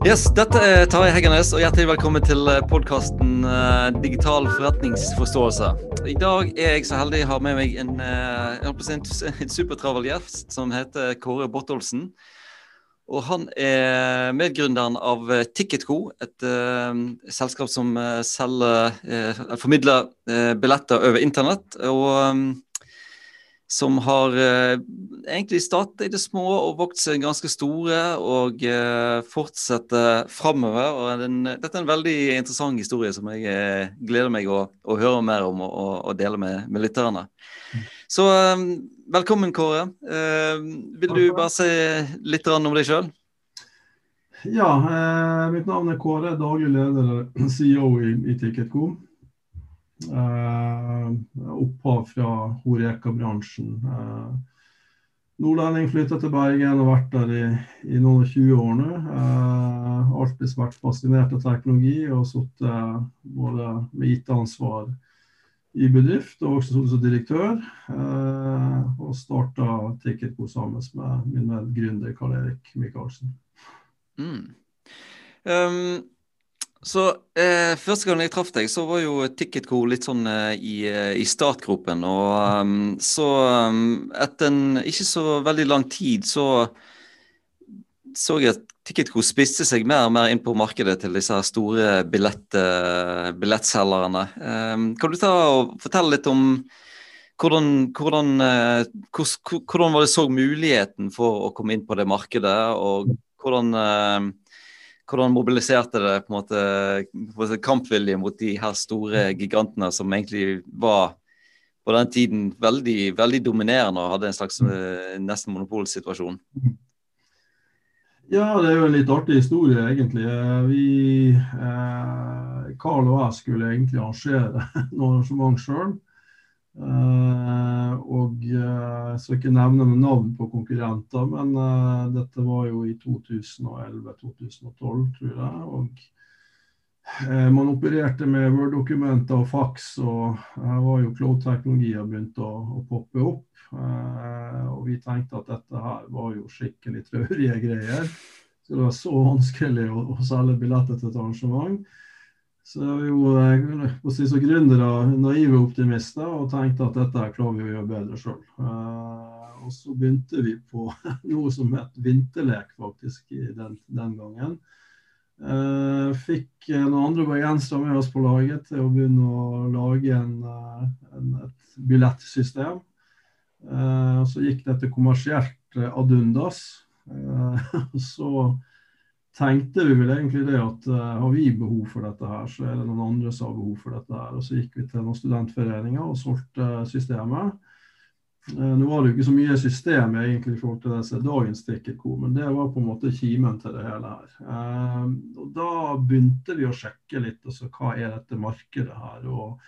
Yes, Dette er Tarjei Heggernes, og hjertelig velkommen til podkasten Digital forretningsforståelse. I dag er jeg så heldig å ha med meg en, en, en supertravel gjest som heter Kåre Bottolsen. Og han er medgründeren av Ticketco, et uh, selskap som uh, selger, uh, formidler billetter over internett. Og um, som har eh, egentlig startet i det små og vokst seg ganske store og eh, fortsetter framover. Og den, dette er en veldig interessant historie som jeg eh, gleder meg å, å høre mer om og, og, dele med, med, lytterne. Så eh, velkommen, Kåre. Eh, vil du bare si litt om deg sjøl? Ja, eh, mitt navn er Kåre, daglig leder CEO i, i Ticketco. Uh, opphav fra Horeka-bransjen. Uh, Nordlending flytta til Bergen og vært der i, i noen og 20 år nå. Eh, alltid vært fascinert av teknologi og sittet både med IT-ansvar i bedrift og også som direktør. Eh, og starta Ticketco sammen med min medgründer Karl Erik Michaelsen. Mm. Um så eh, Første gang jeg traff deg, så var jo Ticketco litt sånn eh, i, eh, i, startgropen. Og um, så um, etter en ikke så veldig lang tid så så jeg at Ticketco spiste seg mer og mer inn på markedet til disse store billett, uh, billettselgerne. Um, kan du ta og fortelle litt om hvordan, hvordan, uh, hvordan, hvordan var det så muligheten for å komme inn på det markedet, og hvordan uh, hvordan mobiliserte det på en måte kampvilje mot de her store gigantene som egentlig var på den tiden veldig, veldig dominerende og hadde en slags uh, nesten monopolsituasjon? Ja, det er jo en litt artig historie, egentlig. Eh, vi, eh, Carl og jeg skulle egentlig arrangere noe arrangement sjøl. Uh, og jeg skal ikke nevne noen navn på konkurrenter, men uh, dette var jo i 2011-2012, tror jeg. Og man opererte med Word-dokumenter og fax, og her var jo cloud-teknologier begynt å, å, poppe opp. og vi tenkte at dette her var jo skikkelig traurige greier. Så det var så vanskelig å, å selge billetter til et arrangement. Så er vi jo på si, så gründere naive optimister og tenkte at dette klarer vi å gjøre bedre sjøl. Uh, og så begynte vi på noe som het vinterlek, faktisk, den, den, gangen. Uh, fikk noen andre bergensere med oss på laget til å begynne å lage en, en, et billettsystem. Uh, så gikk dette kommersielt ad undas. så tenkte vi vel egentlig det at uh, har vi behov for dette her, så er det noen andre som har behov for dette her. Og så gikk vi til noen studentforeninger og solgte systemet. Uh, nå var det jo ikke så mye system egentlig i forhold til det som er dagens Ticketco, men det var på en måte kimen til det hele her. Og Da begynte vi å sjekke litt altså, hva er dette markedet her. og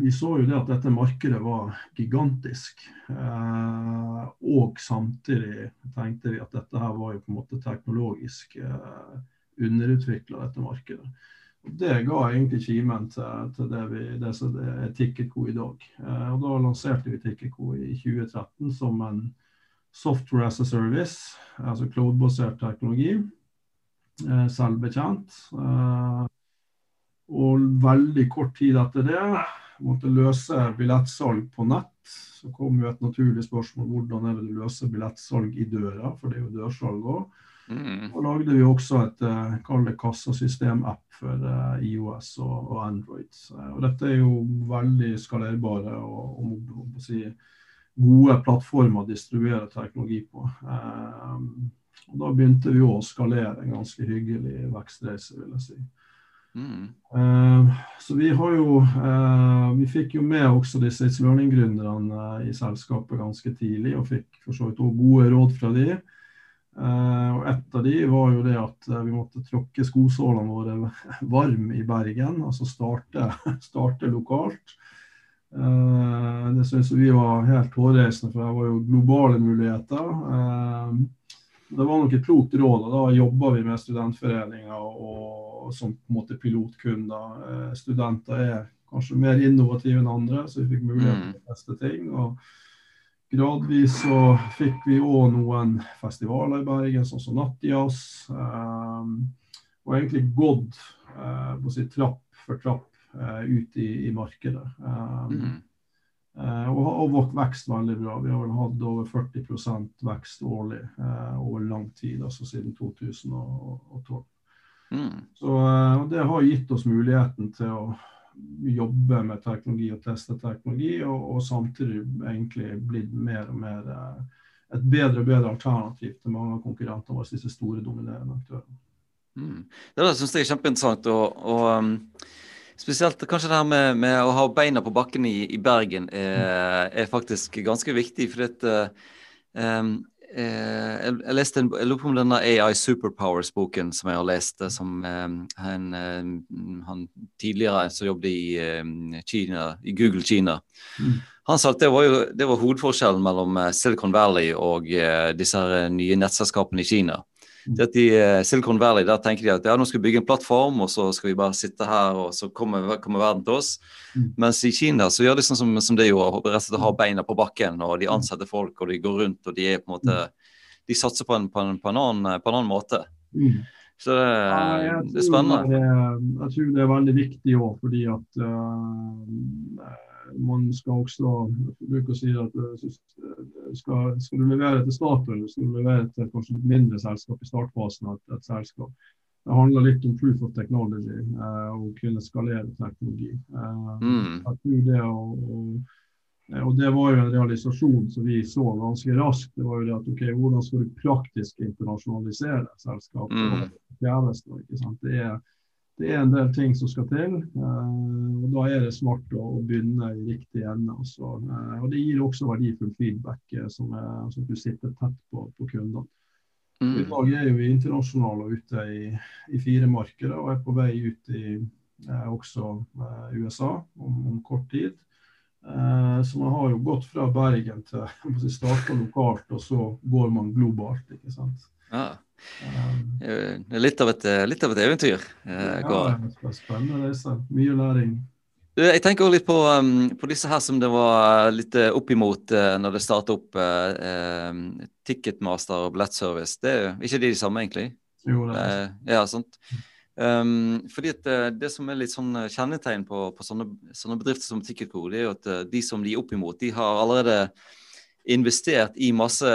vi så jo det at dette markedet var gigantisk. Eh, og samtidig tenkte vi at dette her var jo på en måte teknologisk eh, underutvikla, dette markedet. Det ga egentlig kimen til, til, det, vi, det som er Ticketco i dag. Eh, og Da lanserte vi Ticketco i 2013 som en software as a service, altså cloud-basert teknologi. Eh, selvbetjent. Eh, og veldig kort tid etter det måtte løse billettsalg på nett, så kom jo et naturlig spørsmål hvordan er det du løser billettsalg i døra, for det er jo dørsalg òg. Mm. Og lagde vi også et uh, kall det kassasystem-app for uh, IOS og, og Android. og dette er jo veldig skalerbare og, og, og si, gode plattformer å distribuere teknologi på. Um, og Da begynte vi å skalere en ganske hyggelig vekstreise, vil jeg si. Mm. Uh, så vi har jo uh, Vi fikk jo med også disse learning-gründerne uh, i selskapet ganske tidlig, og fikk for så vidt også gode råd fra de. og Et av de var jo det at vi måtte tråkke skosålene våre varm i Bergen, altså starte, starte lokalt. det syns vi var helt hårreisende, for det var jo globale muligheter. Det var nok et klokt råd. og Da jobba vi med studentforeninger og som på en måte pilotkunder. Eh, studenter er kanskje mer innovative enn andre, så vi fikk mulighet til mm. å teste ting. og gradvis så fikk vi òg noen festivaler i Bergen, sånn som Nattjazz. Eh, og egentlig gått eh, på si trapp for trapp eh, ut i, i markedet. Um, mm. Uh, og, vårt vekst veldig bra. Vi har vel hatt over 40% vekst årlig over lang tid, altså siden 2012. Mm. Så det har gitt oss muligheten til å jobbe med teknologi og teste teknologi, og, og samtidig egentlig blitt mer og mer eh, et bedre og bedre alternativ til mange av konkurrentene våre, disse store, dominerende aktørene. Mm. Det syns jeg er kjempeinteressant. og, og um, Spesielt kanskje det her med, med, å ha beina på bakken i, i Bergen er, er, faktisk ganske viktig. for dette um, Eh, jeg, jeg, leste en, jeg lurer på om denne AI Superpowers-boken som jeg har lest, eh, som eh, han, eh, han, tidligere som jobbet i eh, Kina, i Google Kina. Mm. Han sa at det var, jo, det var hovedforskjellen mellom eh, Silicon Valley og disse nye nettselskapene i Kina. Det at I uh, Silicon Valley der tenker de at ja, nå skal vi bygge en plattform, og så skal vi bare sitte her, og så kommer, kommer verden til oss. Mm. Mens i Kina så gjør de sånn som, som det gjorde, rett og slett har beina på bakken, og de ansetter folk, og de går rundt, og de er på en måte De satser på en, på en, på en, annen, på en annen, måte. Mm. Så det, ja, det, er spennende. Det, jeg tror det er veldig viktig òg, fordi at uh, man skal også bruke å si at eh, skal, skal, du levere til Statoil, skal du levere til kanskje et mindre selskap i startfasen av et, et, selskap. Det handler litt om proof of technology eh, og kunne skalere teknologi. Eh, mm. jeg tror det å, og, og det var jo en realisasjon som vi så ganske raskt. det var jo det at ok, Hvordan skal du praktisk internasjonalisere selskapet? Mm. Det er det er en del ting som skal til. Uh, og Da er det smart å, begynne i riktig ende. Også. Uh, og Det gir også verdifull feedback, uh, som, er, som du sitter tett på, på kundene. Mm. I dag er vi internasjonale og ute i, i, fire markeder og er på vei ut i også USA om, om, kort tid. så man har jo gått fra Bergen til å starte lokalt, og så går man globalt. ikke sant? Ja. Det er litt av et, litt av et eventyr. Eh, ja, det er spennende reise. Mye læring. Jeg tenker også litt på, um, på, disse her som det var litt uh, oppimot uh, når det startet opp Ticketmaster og billettservice. Det er jo ikke de de samme, egentlig? Jo, det er uh, Ja, sant. Um, fordi at uh, Det som er litt sånn kjennetegn på, på sånne, sånne, bedrifter som Ticketco, det er jo at de som de er oppimot, de har allerede investert i masse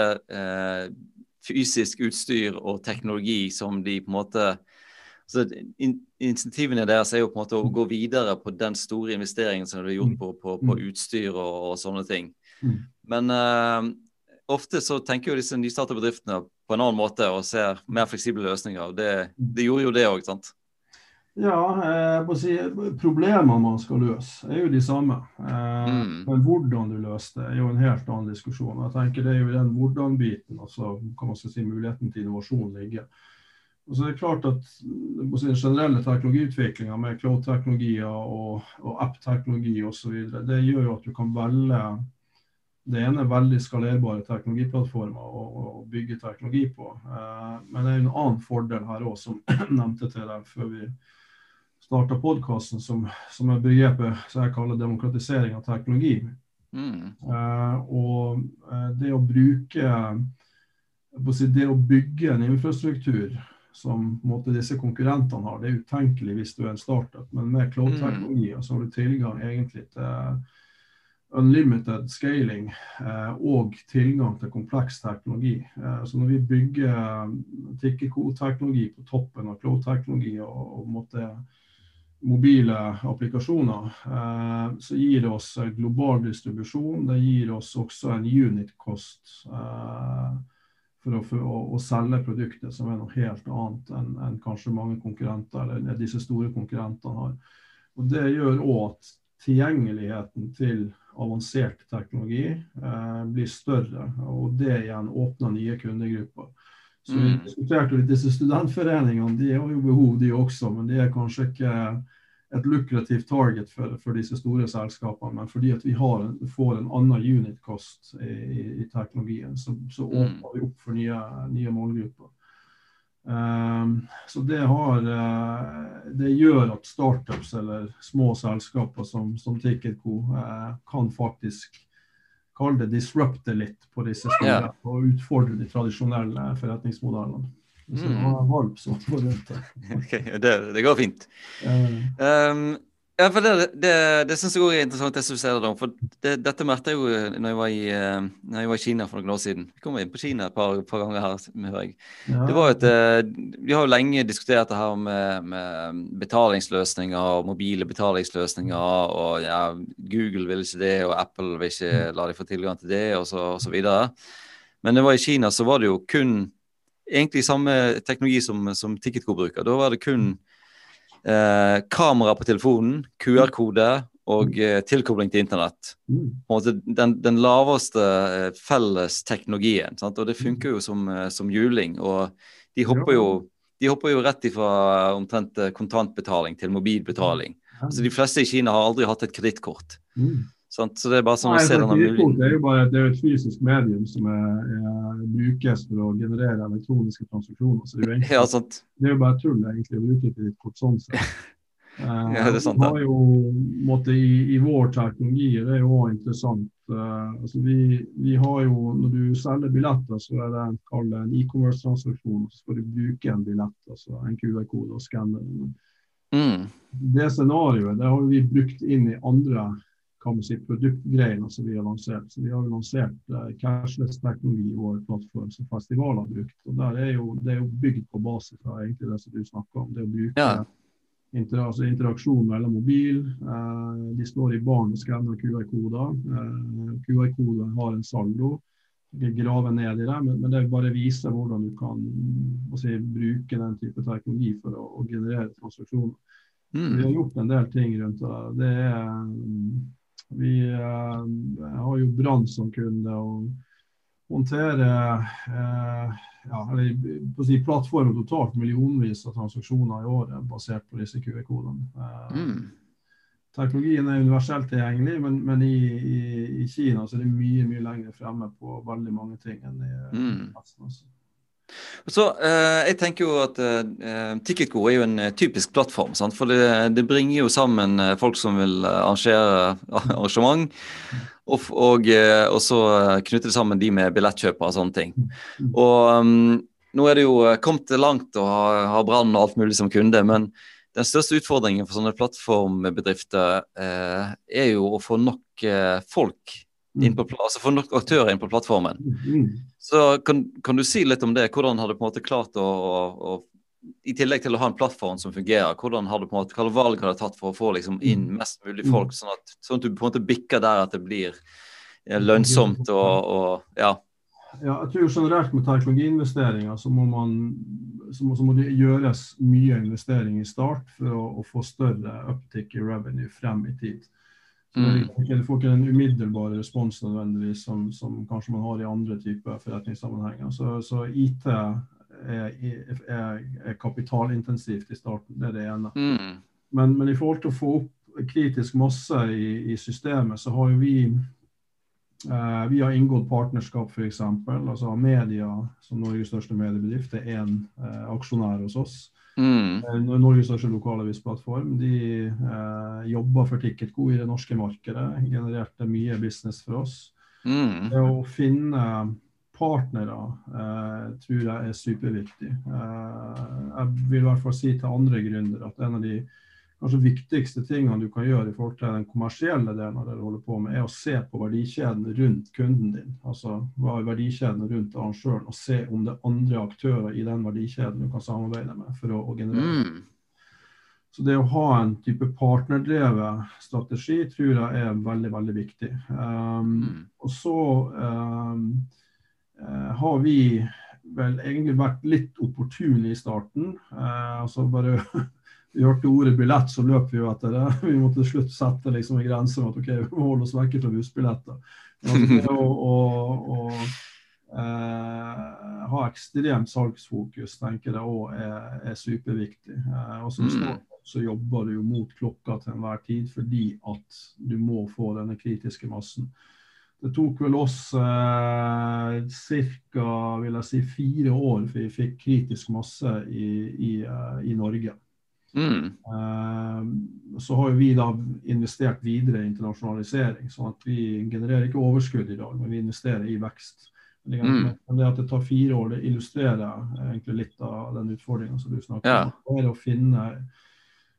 fysisk utstyr og teknologi som de på en måte så Insentivene deres er jo på en måte å gå videre på den store investeringen som de har gjort på, på, på mm. utstyr og, og, sånne ting. Mm. Men uh, ofte så tenker jo disse nystarta bedriftene på en annen måte og ser mer fleksible løsninger. Det, det gjorde jo det òg, sant? Ja, eh, si, Problemene man skal løse, er jo de samme. Eh, mm. Men hvordan du løser det, er jo en helt annen diskusjon. Jeg tenker Det er jo den hvordan-biten altså kan man si, muligheten til innovasjon ligger. Og så er det klart at si, Den generelle teknologiutviklinga med cloud-teknologier og, og app-teknologi osv. Det gjør jo at du kan velge det ene er veldig skalerbare teknologiplattformer å, bygge teknologi på. Eh, men det er en annen fordel her òg, som nevnte til deg før vi starta podkasten, som, som, er begrepet som jeg kaller demokratisering av teknologi. Mm. Uh, og uh, det å bruke Det å bygge en infrastruktur som måte, disse konkurrentene har, det er utenkelig hvis du er en startup. Men med cloud-teknologi mm. så har du tilgang egentlig til unlimited scaling eh, og tilgang til kompleks teknologi. Eh, så når vi bygger Tikkeko-teknologi på toppen av cloud-teknologi og, og måtte mobile applikasjoner, eh, så gir det oss global distribusjon. Det gir oss også en unit cost eh, for, å, for å, å, selge produktet, som er noe helt annet enn, enn kanskje mange konkurrenter, eller disse store konkurrentene har. Og Det gjør òg at tilgjengeligheten til avansert teknologi eh, blir større. Og det igjen åpner nye kundegrupper. Så vi mm. diskuterte litt disse studentforeningene. De har jo behov, de også, men de er kanskje ikke et lukrativt target for, for disse store selskapene. Men fordi at vi en, får en annen unit-kost i, i, i teknologien, så, så, mm. åpner vi opp for nye, nye målgrupper. Um, så det, har, uh, det gjør at startups eller små selskaper som, som Ticketco uh, kan faktisk kall det disrupte litt på disse store, yeah. og utfordre de tradisjonelle forretningsmodellene. Så det Mm. var var rundt der. Ok, det, det går fint. Um, ja, for Det, det, det syns jeg også er interessant, det som du sier. for det, Dette merket jeg jo når jeg, var i, eh, når jeg var i Kina for noen år siden. Vi kom inn på Kina et par, par ganger her. med hører jeg. ja. Det var jo et, eh, Vi har jo lenge diskutert det her med, med betalingsløsninger og mobile betalingsløsninger. og ja, Google vil ikke det, og Apple vil ikke la de få tilgang til det, og så, og så videre. Men det var i Kina så var det jo kun egentlig samme teknologi som, som Ticketco bruker. Da var det kun eh, kamera på telefonen, QR-kode og eh, tilkobling til internett. Mm. Den, den laveste eh, felles teknologien. Sant? Og det funker jo som, eh, som juling. Og de hopper jo de hopper jo rett ifra omtrent eh, kontantbetaling til mobilbetaling. Altså De fleste i Kina har aldri hatt et kredittkort. Mm. Sant? Så det er bare sånn å se denne muligheten. er jo bare det er et fysisk medium som er, er, brukes for å generere elektroniske transaksjoner. Så det er jo egentlig Ja, sant. Det er jo bare tull egentlig å bruke kredittkort sånn sett. Eh, Ja, det er sant, har jo, måte, i, I vår teknologi det er jo også interessant. Uh, altså vi, vi har jo, Når du selger billetter, så er det en, en e-commerce-transaksjon. Så skal du bruke en billett, altså en QR-kode, og skanne den. Mm. Det scenarioet det har vi brukt inn i andre kan man si, produktgreiene som vi har lansert. Så Vi har jo lansert eh, cashless-teknologi i vår plattform som festivaler har brukt. og er jo, Det er jo bygd på basis av egentlig det som du snakker om. det å bruke Ja. inter, altså interaksjon mellom mobil. Eh, de står i baren og skanner QR-koder. Eh, QR-koden har en saldo. Grave ned i det, men, men det bare viser hvordan du kan si, bruke den type teknologi for å, å generere transaksjoner. Vi Mm. har gjort en del ting rundt det. det er, vi eh, har jo Brann som kunde og håndtere eh, ja, si, plattformen totalt millionvis av transaksjoner i året basert på disse QE-kodene. Eh, Mm. Teknologien er universelt tilgjengelig, men, men i, i, i Kina så er det mye mye lenger fremme på veldig mange ting enn i Mm. resten. Altså. Så eh, jeg tenker jo at eh, Ticketco er jo en eh, typisk plattform. Sant? For det, det bringer jo sammen eh, folk som vil eh, arrangere arrangement, og, og, eh, og så knytter det sammen de med billettkjøpere og sånne ting. Og um, nå er det jo eh, kommet langt og har, har Brann og alt mulig som kunde, men den største utfordringen for sånne plattformbedrifter eh, er jo å få nok eh, folk inn på, altså få nok aktører inn på plattformen. Mm. Så kan, kan du si litt om det? Hvordan har du på en måte klart å, å, å I tillegg til å ha en plattform som fungerer, hvordan har du på en måte, hva valg har du tatt for å få liksom inn mest mulig folk, sånn at, sånn at du på en måte bikker der at det blir eh, lønnsomt og, og ja. Ja, jeg tror generelt med teknologiinvesteringer så må, man, så må, så må det gjøres mye investering i start for å, å få større uptick i revenue frem i tid. Mm. Du får ikke den umiddelbare respons nødvendigvis som, som kanskje man har i andre typer forretningssammenhenger. Så, så IT er, er, er kapitalintensivt i starten, det er det ene. Mm. Men, men i forhold til å få opp kritisk masse i, i systemet, så har jo vi eh, vi har inngått partnerskap f.eks. Altså Media, som Norges største mediebedrift, er én eh, aksjonær hos oss. Mm. Eh, Norges største lokalavisplattform. De eh, jobber for Ticketco i det norske markedet. Genererte mye business for oss. Mm. Det å finne partnere eh, tror jeg er superviktig. Eh, jeg vil i hvert fall si til andre gründere at en av de kanskje viktigste tingene du kan gjøre i forhold til den kommersielle delen av det du holder på med, er å se på verdikjeden rundt kunden din. Altså hva er verdikjeden rundt arrangøren, og se om det er andre aktører i den verdikjeden du kan samarbeide med for å, å generere. Mm. Så det å ha en type partnerdrevet strategi tror jeg er veldig, veldig viktig. Um, Mm. og så um, eh, har vi vel egentlig vært litt opportune i starten. Uh, altså bare Vi hørte ordet billett, så løp vi jo etter det. Vi måtte til slutt sette liksom en grense med at ok, vi må holde oss vekke fra bussbilletter. Men altså å, å, å eh, ha ekstremt salgsfokus tenker jeg òg er, er superviktig. Eh, og som Mm. så jobber du jo mot klokka til enhver tid fordi at du må få denne kritiske massen. Det tok vel oss eh, ca. Si, fire år før vi fikk kritisk masse i, i, eh, i Norge. Mm. Eh, så har vi da investert videre i internasjonalisering, sånn at vi genererer ikke overskudd i dag, men vi investerer i vekst. Mm. Men det at det tar fire år, det illustrerer egentlig litt av den utfordringa som du snakker Ja. om. Det er å finne,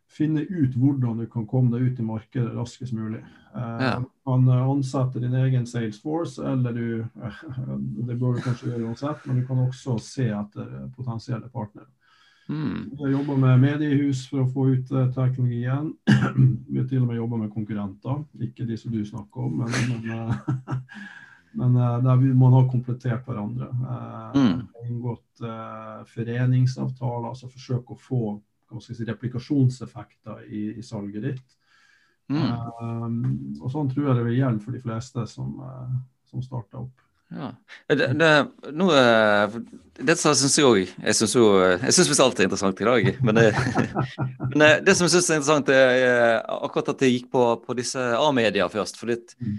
finne ut hvordan du kan komme deg ut i markedet raskest mulig. Eh, Ja. Du kan eh, ansette din egen Salesforce, eller du Det bør du kanskje gjøre uansett, men du kan også se etter potensielle partnere. Mm. Vi har jobba med mediehus for å få ut eh, teknologien. Vi har til og med jobba med konkurrenter, ikke de som du snakker om, men, men, eh, men eh, der vi, man har komplettert hverandre. Mm. Inngått foreningsavtaler, altså forsøk å få si, replikasjonseffekter i, i salget ditt. Mm. Eh, og sånn tror jeg det vil gjelde for de fleste som, som starter opp. Ja. Det, det, nå, eh, det syns jeg òg. Jeg syns visst alt er interessant i dag. Men det, men det, det som jeg syns er interessant, er akkurat at jeg gikk på, på disse A-media først. For Mm.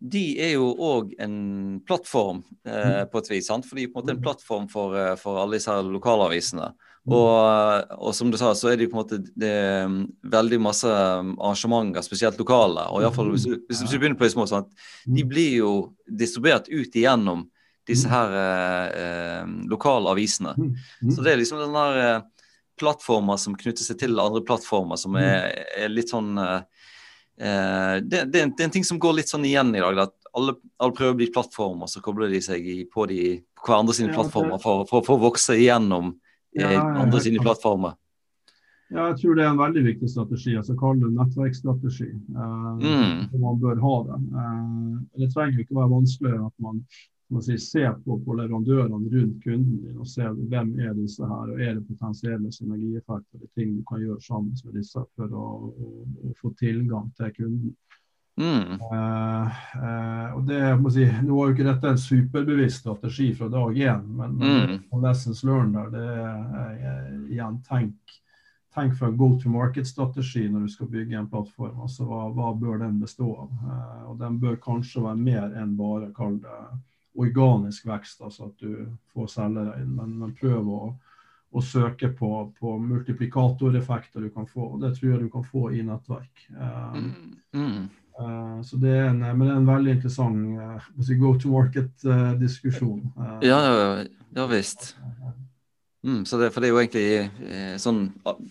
de er jo òg en plattform eh, på et vis. sant? For de er på en måte en plattform for, eh, for alle disse lokalavisene. Og, og som du sa, så er det jo på en måte det, er veldig masse arrangementer, spesielt lokale. Og i alle fall, hvis, hvis du begynner på de små, sånn at de blir jo distribuert ut igjennom disse her eh, eh, lokale avisene. Mm. Så det er liksom den der eh, plattformer som knytter seg til andre plattformer, som er, er litt sånn eh, eh, det, det, er en, det er en ting som går litt sånn igjen i dag. At alle, alle prøver å bli plattformer, så kobler de seg i, på, de, på hverandre sine plattformer for, for, for å vokse igjennom Ja, ja, andre sine plattformer. Ja, jeg tror det er en veldig viktig strategi. altså Kall det nettverksstrategi. Eh, Mm. Man bør ha det. Eh, det trenger ikke være vanskelig at man, man sier, ser på, på leverandørene rundt kunden din og ser hvem er disse her, og er det potensielle synergieffekter eller ting du kan gjøre sammen med disse for å, å, å få tilgang til kunden. Mm. Eh, og det, jeg må si, Nå var jo ikke dette en superbevisst strategi fra dag én, men, men Mm. lessons learned der, det er eh, igjen tenk, tenk for en go to market-strategi når du skal bygge en plattform. altså Hva, hva bør den bestå av? Uh, og Den bør kanskje være mer enn bare kall det organisk vekst, altså at du får selgere inn, men, men prøv å, å søke på, på multiplikatoreffekter du kan få. og Det tror jeg du kan få i nettverk. Eh, Mm. Eh, Så det er en, en veldig interessant uh, go to market-diskusjon. Ja, ja, ja visst. Mm, så det, for det er jo egentlig eh, sånn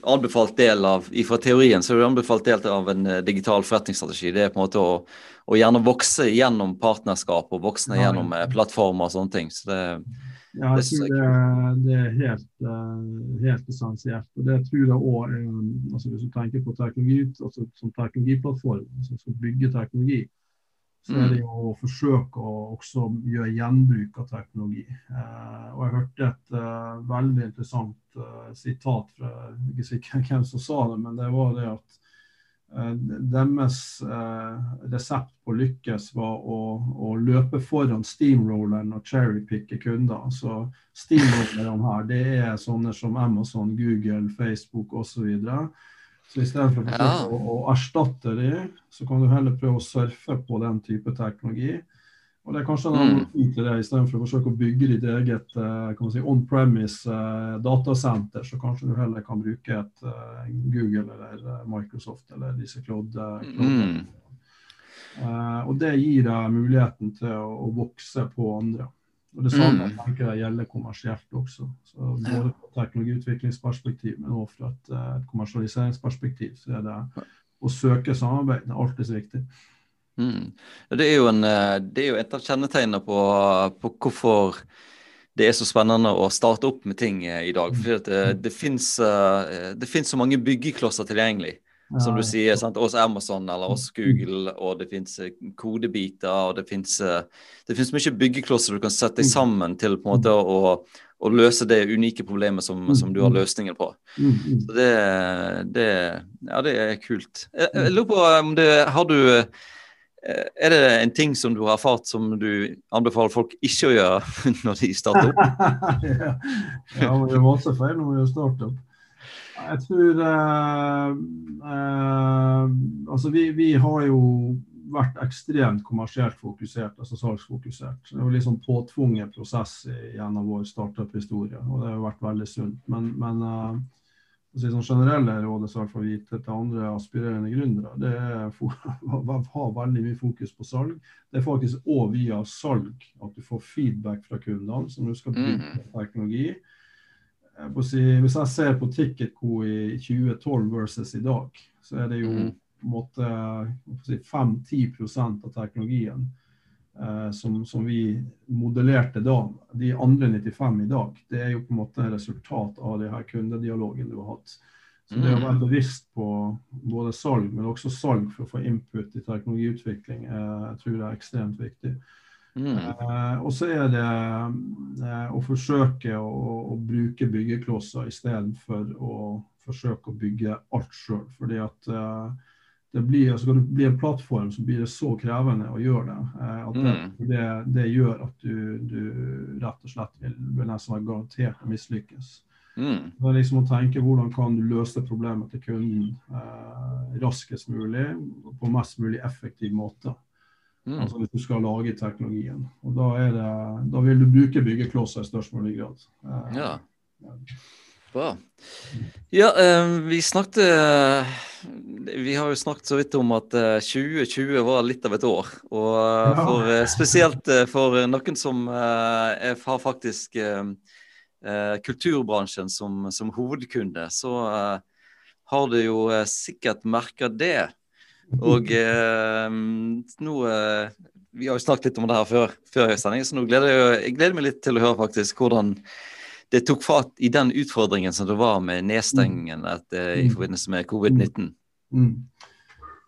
anbefalt del av Fra teorien så er det anbefalt del av en eh, digital forretningsstrategi. Det er på en måte å, å gjerne vokse gjennom partnerskap og ja. gjennom eh, plattformer og sånne ting. Så det, Ja, jeg tror det, det er helt, eh, helt essensielt. Og det tror jeg òg altså Hvis du tenker på teknologi altså som teknologiplattform, altså som bygger teknologi, så er det jo å forsøke å også gjøre gjenbruk av teknologi. Eh, og jeg hørte et eh, veldig interessant eh, sitat fra jeg er ikke sikker hvem som sa det, men det var det at deres eh, resept på lykkes var å, å løpe foran steamrolleren og cherrypicke kunder. Så steamrollerne her, det er sånne som Amazon, Google, Facebook osv. Så istedenfor å Ja. å, å erstatte de, så kan du heller prøve å surfe på den type teknologi. Og det er kanskje en Mm. analogi til det, istedenfor å forsøke å bygge ditt eget eh, kan si, on-premise eh, datasenter, så kanskje du heller kan bruke et eh, Google eller Microsoft eller disse cloud, cloud mm, og det gir deg muligheten til å, å vokse på andre. Og Det samme Mm. tenker jeg gjelder kommersielt også. Så Både fra teknologiutviklingsperspektiv, men også fra et, et kommersialiseringsperspektiv, så er det å søke samarbeid det er alltid så viktig. Mm. Det er en, eh, det er jo et av kjennetegnene på, på hvorfor det er så spennende å starte opp med ting eh, i dag. For det, det fins så mange byggeklosser tilgjengelig. Som du sier, sant? oss Amazon eller oss Google, og det fins kodebiter, og det fins mye byggeklosser du kan sette deg sammen til på en måte å, å løse det unike problemet som, som du har løsningen på. Mm, mm. Så det, det Ja, det er kult. Jeg, jeg lurer på om det Har du eh, Er det en ting som du har erfart som du anbefaler folk ikke å gjøre når de starter opp? ja, ja, man gjør masse feil når man gjør startup. Jeg tror eh, eh, Altså, vi, vi har jo vært ekstremt kommersielt fokusert, altså salgsfokusert. Det jo litt sånn påtvunget prosess gjennom vår startup-historie, og det har vært veldig sunt. Men, men eh, sånn generelle rådet som vi til, til andre aspirerende gründere, det er ha veldig mye fokus på salg. Det er faktisk òg via salg at du får feedback fra kundene som du skal bruke mm. teknologi. Si, hvis jeg ser på Ticketco i 2012 versus i dag, så er det jo mm. på en måte si, 5-10 av teknologien som, som, vi modellerte da, de andre 95 i dag, det er jo på en måte resultat av det her kundedialogen du har hatt. Så det å mm. være bevisst på både salg, men også salg for å få input i teknologiutvikling, eh, jeg tror det er ekstremt viktig. Mm. Eh, og så er det eh, å forsøke å, å bruke byggeklosser istedenfor å forsøke å bygge alt sjøl. Fordi at eh, det blir, skal det bli en plattform, så blir det så krevende å gjøre det. Eh, at det, mm. det, det gjør at du, du, rett og slett vil, vil nesten være garantert å mislykkes. Mm. Det er liksom å tenke hvordan kan du løse problemet til kunden eh, raskest mulig på mest mulig effektiv måte. Mm. Altså Hvis du skal lage teknologien. Og Da, det, da vil du bruke byggeklosser i størst mulig grad. Eh, ja. Bra. Ja, eh, vi snakket eh, Vi har jo snakket så vidt om at 2020 eh, var litt av et år. Og for, spesielt for noen som har faktisk kulturbransjen som, som hovedkunde, så har du jo sikkert merka det. Og nå Vi har jo snakket litt om det her før, før sending, så nå gleder jeg, jeg gleder meg litt til å høre faktisk hvordan det tok fatt i den utfordringen som det var med nedstengingen etter, i mm. forbindelse med covid-19? Mm.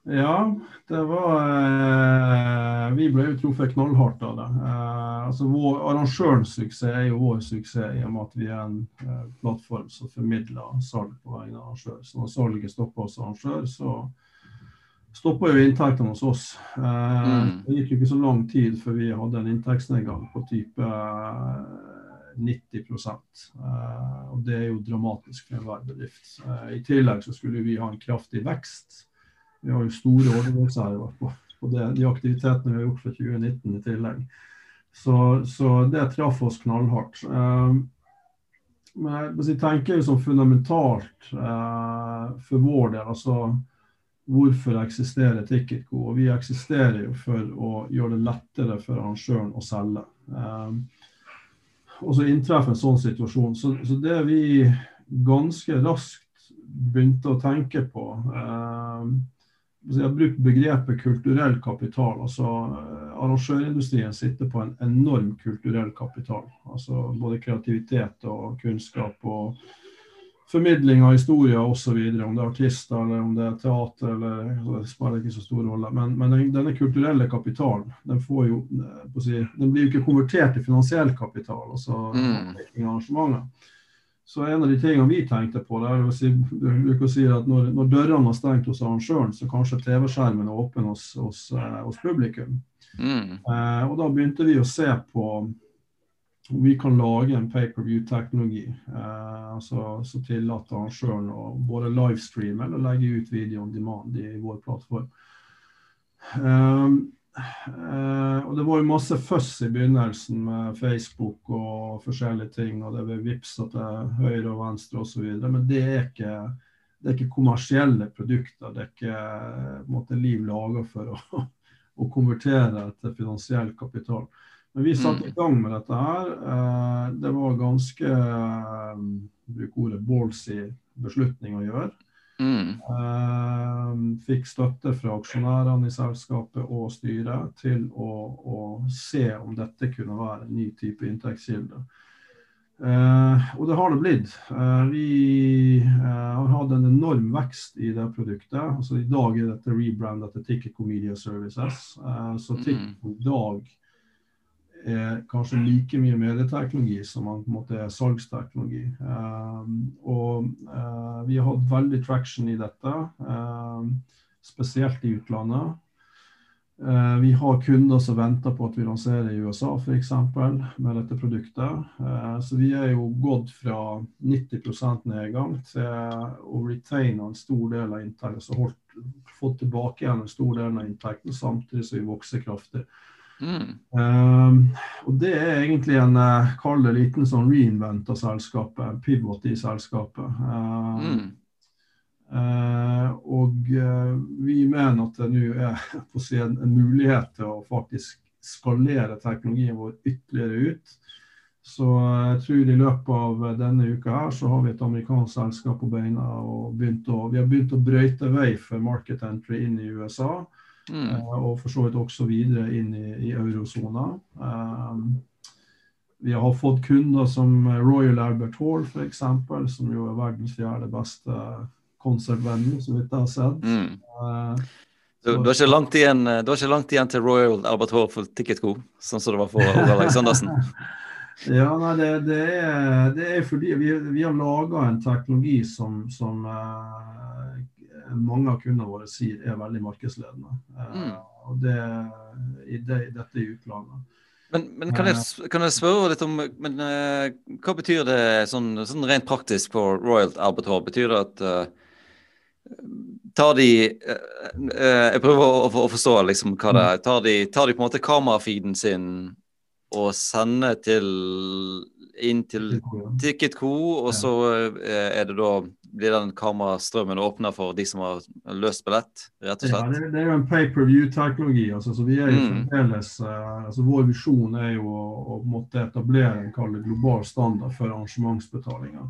Ja, det var eh, Vi ble jo truffet knallhardt av det. Eh, altså vår Arrangørens suksess er jo vår suksess i og med at vi er en eh, plattform som formidler salg på vegne av arrangør. Så når salget stopper hos arrangør, så stopper jo inntektene hos oss. Eh, mm. Det gikk jo ikke så lang tid før vi hadde en inntektsnedgang på type 90 uh, og Det er jo dramatisk for enhver bedrift. Uh, I tillegg så skulle vi ha en kraftig vekst. Vi har jo store ordrereserver på, på det, de aktivitetene vi har gjort for 2019 i tillegg. Så, så det traff oss knallhardt. Uh, men jeg tenker jo som fundamentalt for vår del, altså hvorfor eksisterer Ticketco? Vi eksisterer jo for å gjøre det lettere for arrangøren å selge. Og så inntreffer en sånn situasjon. Så, så, det vi ganske raskt begynte å tenke på eh, Jeg har brukt begrepet kulturell kapital. altså eh, Arrangørindustrien sitter på en enorm kulturell kapital. altså Både kreativitet og kunnskap. og formidling av historier osv. Om det er artister eller om det er teater, eller, det spiller ikke så stor rolle. Men, men denne kulturelle kapitalen den, jo, eh, si, den, blir jo ikke konvertert til finansiell kapital. altså mm. Så en av de tingene vi tenkte på, det er å si, bruker å si at når, når dørene var stengt hos arrangøren, så kanskje TV-skjermen er åpen hos, hos, eh, hos publikum. Mm. Eh, og da begynte vi å se på vi kan lage en pay-per-view-teknologi eh, altså, som tillater arrangøren å både livestreame eller legge ut video on demand i vår plattform. Um, eh, og Det var jo masse føss i begynnelsen med Facebook og forskjellige ting. og Det ble vippsa til høyre og venstre osv. Men det er, ikke, det er ikke kommersielle produkter. Det er ikke måte, liv laga for å, å konvertere til finansiell kapital. Men vi satte i mm. gang med dette her. Eh, det var ganske eh, bruk ordet ballsy beslutning å gjøre. Mm. Eh, fikk støtte fra aksjonærene i selskapet og styret til å, å, se om dette kunne være en ny type inntektskilde. Og det har det blitt. Vi har hatt en enorm vekst i det produktet. Altså I dag er dette rebrandet til Ticket Comedia Services. så mm. Ticket i dag er kanskje like mye medieteknologi som man på en måte er salgsteknologi. Um, og uh, vi har hatt veldig traction i dette, um, spesielt i utlandet. Uh, vi har kunder som venter på at vi lanserer i USA f.eks. med dette produktet. Uh, så vi er jo gått fra 90 nedgang til å retaine en stor del av inntekten. Så holdt, fått tilbake igjen en stor del av inntekten samtidig som vi vokser kraftig. Mm. Um, og det er egentlig en uh, kall det liten sånn reinvent av selskapet, pivot i selskapet. Um, Mm. uh, og uh, vi mener at det nå er si, en, en mulighet til å faktisk skalere teknologien vår ytterligere ut. Så jeg tror i løpet av denne uka her så har vi et amerikansk selskap på beina og å, vi har begynt å brøyte vei for market entry inn i USA. Mm. Eh, og for så vidt også videre inn i, i eurosona. Um, vi har fått kunder som Royal Albert Hall f.eks., som jo er verdens fjerde beste konsertvenue, så vidt jeg har sett. Mm. Eh, Du, har ikke langt igjen, du har ikke langt igjen til Royal Albert Hall for Ticketco, sånn som det var for Åge Aleksandersen. ja, nei, det, det, er, det er fordi vi, vi har laga en teknologi som, som eh, mange av kundene våre sier er veldig markedsledende. Eh, Mm. Og det, i det, dette i utlandet. Men, men kan, jeg, kan jeg spørre litt om men, eh, Hva betyr det sånn, sånn rent praktisk på Royal Albert Hall? Betyr det at eh, Tar de eh, eh, Jeg prøver å, å forstå liksom hva det er. Tar de, tar de på en måte kamerafeeden sin og sender til inn til Ticketco, og så eh, er det da blir den kamerastrømmen åpna for de som har løst billett, rett og slett? Ja, det er jo en pay-per-view-teknologi. Altså, så vi er jo Mm. fremdeles, mm. altså Vår visjon er jo å, å måtte etablere en global standard for arrangementsbetalinger.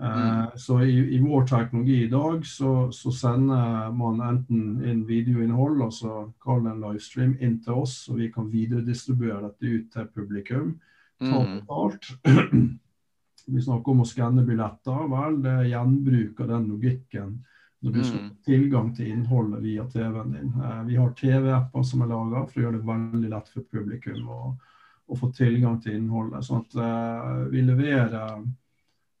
Mm. Uh, Så i, i vår teknologi i dag så, så sender man enten inn videoinnhold, altså kall det en livestream, inn til oss, og vi kan videredistribuere dette ut til publikum. Ta Mm. Vi snakker om å skanne billetter. Vel, det er gjenbruk av den logikken når du skal få tilgang til innholdet via TV-en din. Eh, Vi har TV-apper som er laga for å gjøre det veldig lett for publikum å, å få tilgang til innholdet. Sånn at eh, vi leverer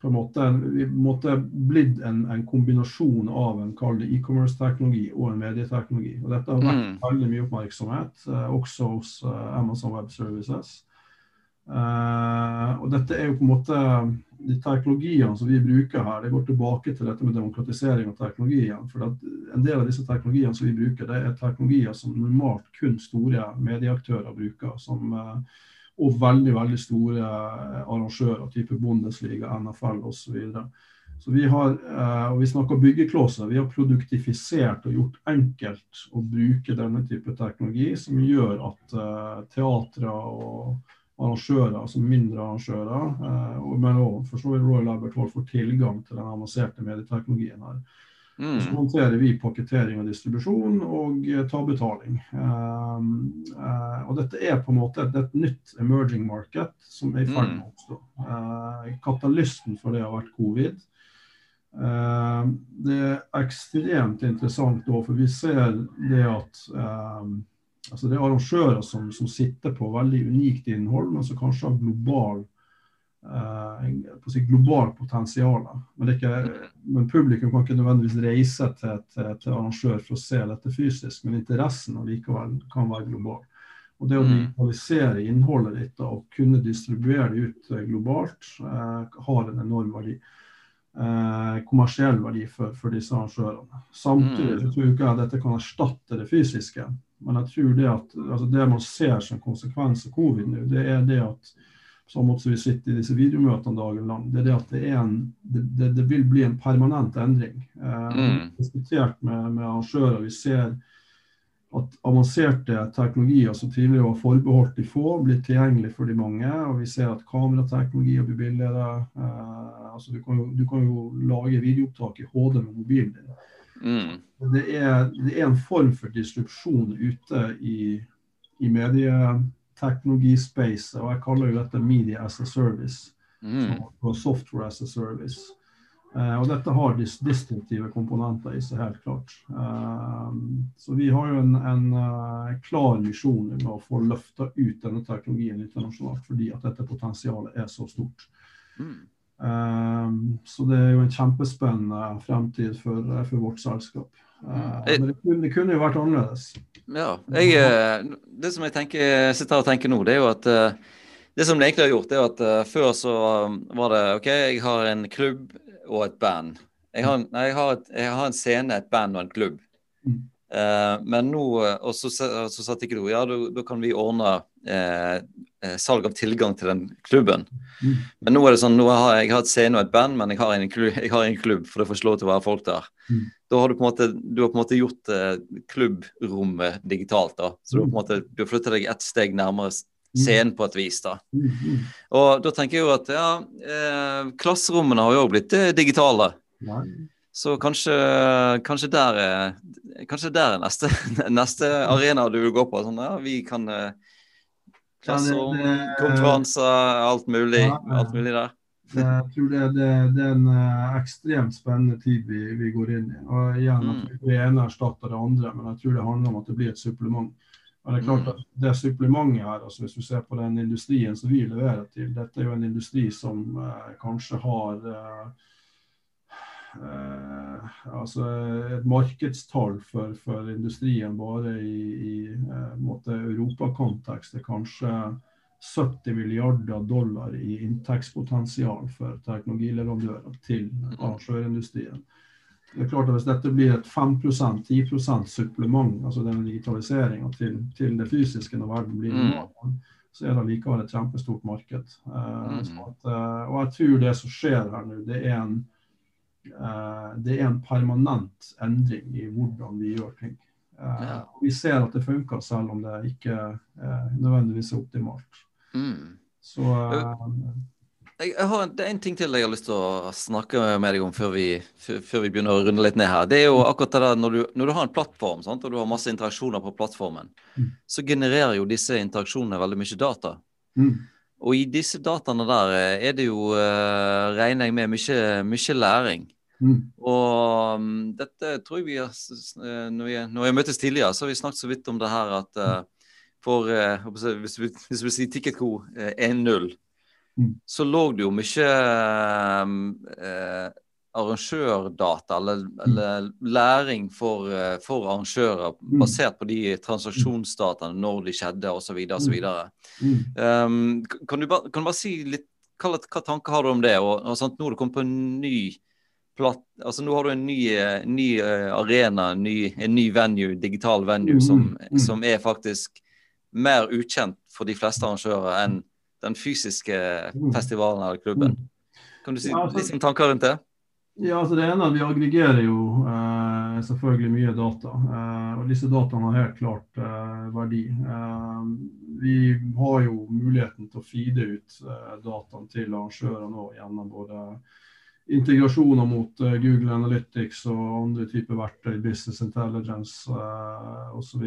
på en måte, vi måtte blitt en, en kombinasjon av en e-commerce-teknologi og en medieteknologi. Og Dette har vært Mm. veldig mye oppmerksomhet, eh, også hos eh, Amazon Web Services. Eh, og dette er jo på en måte de teknologiene som vi bruker her. Det går tilbake til dette med demokratisering av teknologien. For en del av disse teknologiene som vi bruker, det er teknologier som normalt kun store medieaktører bruker. Som, uh, og veldig veldig store arrangører arrangører, type Bundesliga, NFL osv. Så, så vi har, eh, og vi snakker byggeklosser, vi har produktifisert og gjort enkelt å bruke denne type teknologi, som gjør at uh, teatre og arrangører, altså mindre arrangører, eh, men også for så vidt Royal Laboratory får tilgang til den avanserte medieteknologien her. Mm. så Mm. håndterer vi pakketering og distribusjon og eh, tar betaling. Um, eh, og dette er på en måte et, et nytt emerging market som er i ferd med å oppstå. Eh, katalysten for det har vært covid. Eh, det er ekstremt interessant da, for vi ser det at eh, altså det er arrangører som, som sitter på veldig unikt innhold, men som kanskje har global eh, på si global potensial. Men, det ikke, men publikum kan ikke nødvendigvis reise til, til, til arrangør for å se dette fysisk, men interessen allikevel kan være global. Og Det å Mm. digitalisere innholdet ditt da, og kunne distribuere det ut eh, globalt, eh, har en enorm verdi. Eh, kommersiell verdi for, for disse arrangørene. Samtidig Mm. så tror jeg ikke at dette kan erstatte det fysiske. Men jeg tror det at altså det man ser som konsekvens av covid nå, det er det at som vi sitter i disse videomøtene dagen lang, det er det at det, en, det, det, vil bli en permanent endring. Eh, Mm. diskutert med, med arrangører. Vi ser at avanserte teknologier som tidligere var forbeholdt de få, blir tilgjengelig for de mange. Og vi ser at kamerateknologier blir billigere. Eh, altså du, kan jo, du kan jo lage videoopptak i HD med mobilen din. Mm. Det er, det er en form for disrupsjon ute i, i medieteknologispacet, og jeg kaller jo dette media as a service. Mm. Og software as a service. Eh, og dette har dis distinktive komponenter i seg, helt klart. Eh, så vi har jo en, en uh, klar misjon med å få løfta ut denne teknologien internasjonalt, fordi at dette potensialet er så stort. Mm. Eh, så det er jo en kjempespennende fremtid for, for vårt selskap. Eh, Mm. men det kunne, det kunne jo vært annerledes. Ja. Jeg, eh, det som jeg tenker, sitter og tenker nå, det er jo at eh, det som det egentlig har gjort, det er at eh, før så um, var det OK, jeg har en klubb og et band. Jeg har, nei, jeg har, et, jeg har en scene, et band og en klubb. Mm. Eh, men nå, og så, så sa du ja, da kan vi ordne eh, eh, salg av tilgang til den klubben. Mm. Men nå er det sånn, nå har jeg, jeg har et scene og et band, men jeg har en klubb, har en klubb for det får lov til å være folk der. Mm. Da har du på en måte, du har på en måte gjort eh, klubbrommet digitalt. da, Så du har på en måte, du har flyttet deg ett steg nærmere mm. scenen på et vis. da. Mm. Og da tenker jeg jo at ja, eh, klasserommene har jo òg blitt eh, digitale. Ja. Så kanskje, kanskje, der er, kanskje der er neste, neste arena du vil gå på. Sånn, ja, vi kan eh, Klasserom, konferanser, alt mulig, alt mulig der. Jeg tror det, det, det, er en uh, ekstremt spennende tid vi, vi, går inn i. Og igjen, at mm. Det ene erstatter det andre, men jeg tror det handler om at det blir et supplement. Men det er klart mm. at det supplementet her, altså Hvis du ser på den industrien som vi leverer til, dette er jo en industri som eh, kanskje har Eh, altså et markedstall for, for, industrien bare i, i eh, europakontekst er kanskje 70 milliarder dollar i inntektspotensial for teknologileverandører til mm. arrangørindustrien. Det er klart at Hvis dette blir et 5-10 supplement, altså den digitaliseringa til, til, det fysiske når verden blir mm. normal, så er det likevel et kjempestort marked. Uh, at, uh, og jeg tror det som skjer her nå, det er en Eh, det er en permanent endring i hvordan vi gjør ting. Eh, ja. Vi ser at det funker, selv om det ikke er nødvendigvis er optimalt. Mm. Så jeg, jeg har, det er en ting til jeg har lyst til å snakke med deg om før vi, før vi begynner å runde litt ned her. Det er jo akkurat det der når du, når du har en plattform sant, og du har masse interaksjoner på plattformen, mm. så genererer jo disse interaksjonene veldig mye data. Mm. Og i disse dataene der eh, er det jo, uh, regner jeg med, mye, mye læring. Mm. Og um, dette tror jeg vi har eh, Når vi, når vi møttes tidligere, så har vi snakket så vidt om det her at uh, for uh, Hvis vi, hvis vi sier Ticketco uh, 1-0, mm. så lå det jo mye arrangørdata eller, mm. eller læring for, for, arrangører mm. basert på de transaksjonsdataene, når de skjedde osv. osv. Mm. Um, kan, du ba, kan du bare si litt hva, hva, tanker har du om det? Og, og sant, nå har du kommet på en ny platt, altså Nå har du en ny, ny arena, arena, ny, en ny venue, digital venue, som, som, er faktisk mer ukjent for de fleste arrangører enn den fysiske festivalen eller klubben. Kan du si ja, altså, litt tanker rundt det? Ja, altså Det ene er at vi aggregerer jo eh, selvfølgelig mye data. Eh, og Disse dataene har helt klart eh, verdi. Eh, vi har jo muligheten til å feede ut eh, dataen til arrangører nå gjennom både integrasjoner mot eh, Google Analytics og andre typer verktøy, Business Intelligence osv.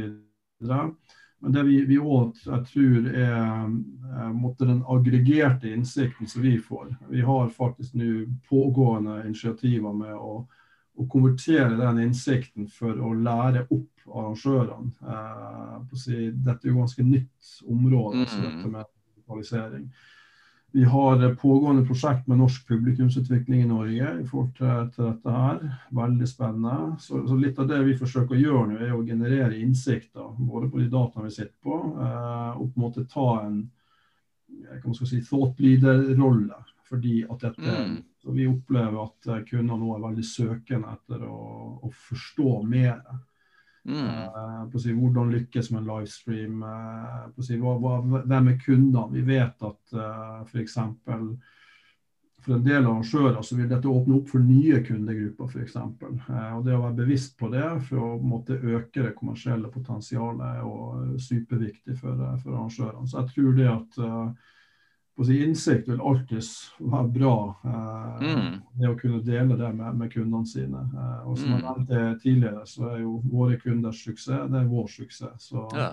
Men det vi, vi også, jeg tror er eh, måtte den aggregerte innsikten som vi får. Vi har faktisk nå pågående initiativer med å, å, konvertere den innsikten for å lære opp arrangørene. Eh, si, dette er jo ganske nytt område, så dette med digitalisering. Vi har pågående prosjekt med norsk publikumsutvikling i Norge i forhold til, til dette her. Veldig spennende. Så, så, litt av det vi forsøker å gjøre nå, er å generere innsikter både på de dataene vi sitter på, eh, og på en måte ta en kan si, thought leader-rolle. Fordi at dette, mm. så Vi opplever at kunder nå er veldig søkende etter å, å forstå mer. Mm. Uh, si, hvordan lykkes med en livestream? Uh, si, hva, hva, hvem er kundene? Vi vet at uh, f.eks. For en del arrangører så vil dette åpne opp for nye kundegrupper f.eks. Uh, og det å være bevisst på det for å måtte øke det kommersielle potensialet er superviktig for, for arrangørene. Så jeg tror det at si, innsikt vil alltid være bra. Eh, mm. Det å kunne dele det med, med kundene sine. Eh, og som mm. jeg nevnte tidligere, så er jo våre kunders suksess det er vår suksess. Så ja.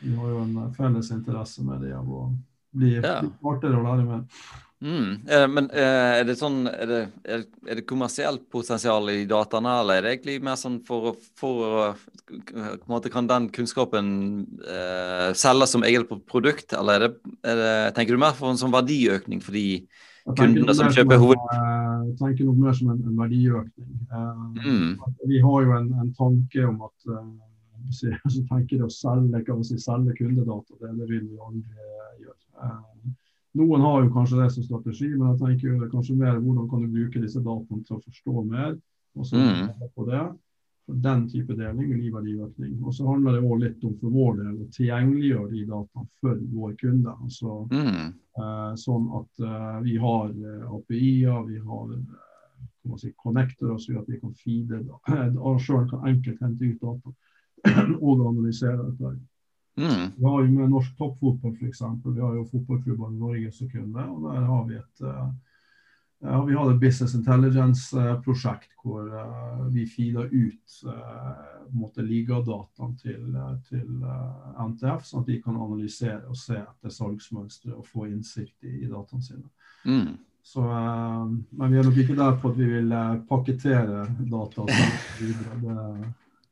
vi har jo en felles interesse med det av å bli ja. artigere å lære med. Mm. Eh, men eh, er det sånn er det, er, det, kommersielt potensial i dataene, eller er det egentlig mer sånn for, for å Kan den kunnskapen eh, selges som eget produkt, eller er det, er det, tenker du mer for en sånn verdiøkning for de kundene som kjøper hoved... Jeg tenker nok mer som en, en verdiøkning. Mm. Vi har jo en, en tanke om at så tenker det å selge, kan si, selge kundedata, det, det vil vi aldri gjøre. Noen har jo kanskje det som strategi, men jeg tenker det kanskje mer hvordan kan du bruke disse dataene til å forstå mer. og så mm. på det. for den type deling vil gi verdiøkning. Og så handler det også litt om for vår del å tilgjengeliggjøre de dataene for vår kunde. Altså, Mm. eh, sånn at eh, vi har eh, API-er, vi har eh, kan si, connectorer, så at vi kan feede Arrangøren kan enkelt hente ut data og analysere dette. Mm. Vi har jo med norsk toppfotball f.eks. Vi har jo fotballklubber i Norge som kunde. og Der har vi et eh, ja, vi har et Business Intelligence-prosjekt hvor eh, vi feeder ut uh, ligadataen til, til NTF, sånn at de kan analysere og se etter salgsmønstre og få innsikt i, i dataene sine. Mm. Så, men vi er nok ikke der på at vi vil pakkettere data. Det,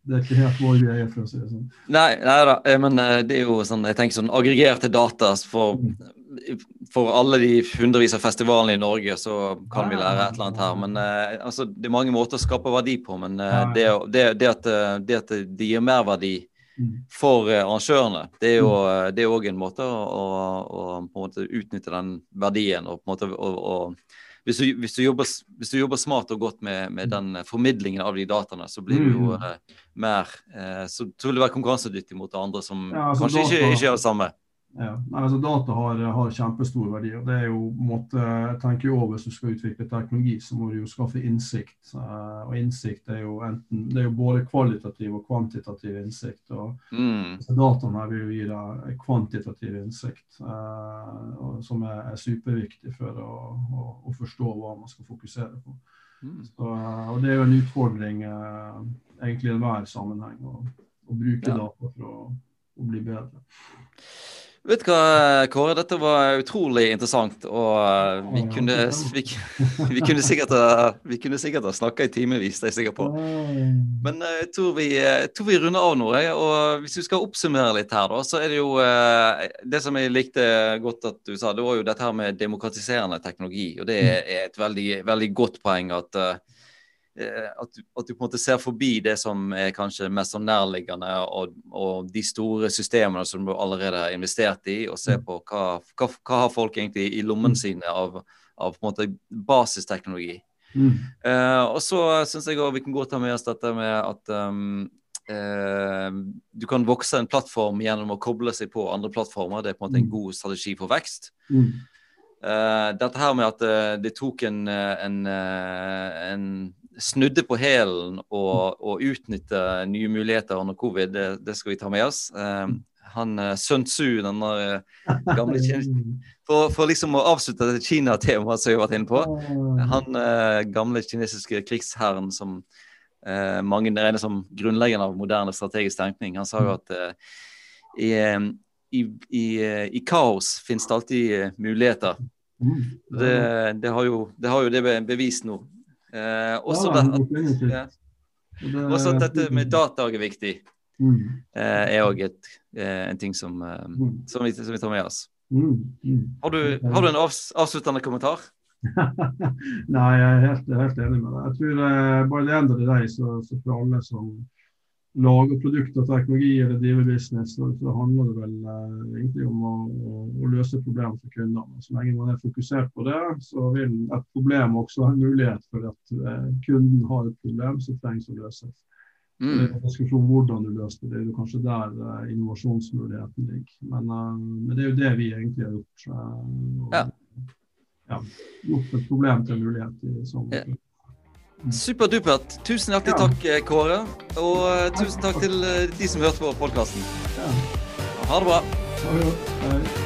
det er ikke helt vår greie, for å si det sånn. Nei, nei da, eh, men eh, det er jo sånn, jeg tenker sånn aggregerte data for, for alle de hundrevis av festivalene i Norge, så kan vi lære et eller annet her. Men eh, altså, det er mange måter å skape verdi på, men det, det, det, at, det at det gir merverdi Mm. for arrangørene, det er jo òg en måte å, å, å på en måte utnytte den verdien. og på en måte å hvis, du, hvis, du jobber, hvis du jobber smart og godt med, med den eh, formidlingen av de dataene, så blir du jo Mm. eh, mer eh, Så vil du være konkurransedyktig mot andre som Ja, altså kanskje data- ikke gjør det samme. Ja. Altså Data har, har kjempestor verdi. og det er jo måtte tenke måte, jeg tenker jo også Hvis du skal utvikle teknologi, så må du jo skaffe innsikt. Uh, og Innsikt er jo enten, det er jo både kvalitativ og kvantitativ innsikt. og Mm. Dataen her vil jo gi deg kvantitativ innsikt, uh, som er, er superviktig for å, å, å forstå hva man skal fokusere på. Mm. Så, og Det er jo en utfordring uh, egentlig i enhver sammenheng å bruke Ja. data for å, å bli bedre. Vet du hva, Kåre, dette var utrolig interessant. Og eh, vi kunne, vi, vi kunne sikkert ha, vi kunne sikkert ha snakka i timevis, det er jeg sikker på. Men eh, jeg tror vi, eh, jeg tror vi runder av nå. Og hvis du skal oppsummere litt her, da, så er det jo eh, Det som jeg likte godt at du sa, det var jo dette her med demokratiserende teknologi. Og det er et veldig, veldig godt poeng at eh, at du, at du på en måte ser forbi det som er kanskje mest sånn nærliggende, og, og de store systemene som du allerede har investert i, og ser på hva, hva, hva har folk egentlig i lommene sine av, av på en måte basisteknologi. Mm. Uh, og så syns jeg også vi kan godt ta med oss dette med at um, uh, du kan vokse en plattform gjennom å koble seg på andre plattformer. Det er på en måte en god strategi for vekst. Mm. Eh, dette her med at uh, det tok en, eh, en, en snudde på hælen og, og utnytte nye muligheter under covid, det, det skal vi ta med oss. Uh, han Sun Tzu, den gamle for, for liksom å avslutte det Kina-temaet som vi har vært inne på. Han gamle kinesiske krigsherren som mange regner som grunnleggende av moderne strategisk tenkning, han sa jo at i, i, i, i kaos finnes det alltid muligheter. Mm. Det, det, har jo, det har jo det bevist nå. Eh, også, Ja, det, ja, også at dette med data er viktig, Mm. eh, er òg eh, en ting som, eh, Mm. som, vi, som vi tar med oss. Mm. Har du, har du en avs, avsluttende kommentar? Nei, jeg er helt, helt enig med deg. Jeg tror eh, bare det ender det deg, så, så for alle som lager produkter og teknologi eller driver business, så, så handler det vel eh, egentlig om å, å, å løse problemer for kundene. Så lenge man er fokusert på det, så vil et problem også ha en mulighet for at eh, kunden har et problem som trengs å løses. Mm. diskusjon hvordan du løser det. Det er jo kanskje der eh, innovasjonsmuligheten ligger. Men, eh, men det er jo det vi egentlig har gjort. eh, og, Ja. ja, gjort et problem til en mulighet. i sånn Ja. Superdupert. Tusen hjertelig Ja. takk, eh, Kåre. Og eh, tusen takk til eh, de som hørte på podkasten. Ja. Ha det bra. Ha det.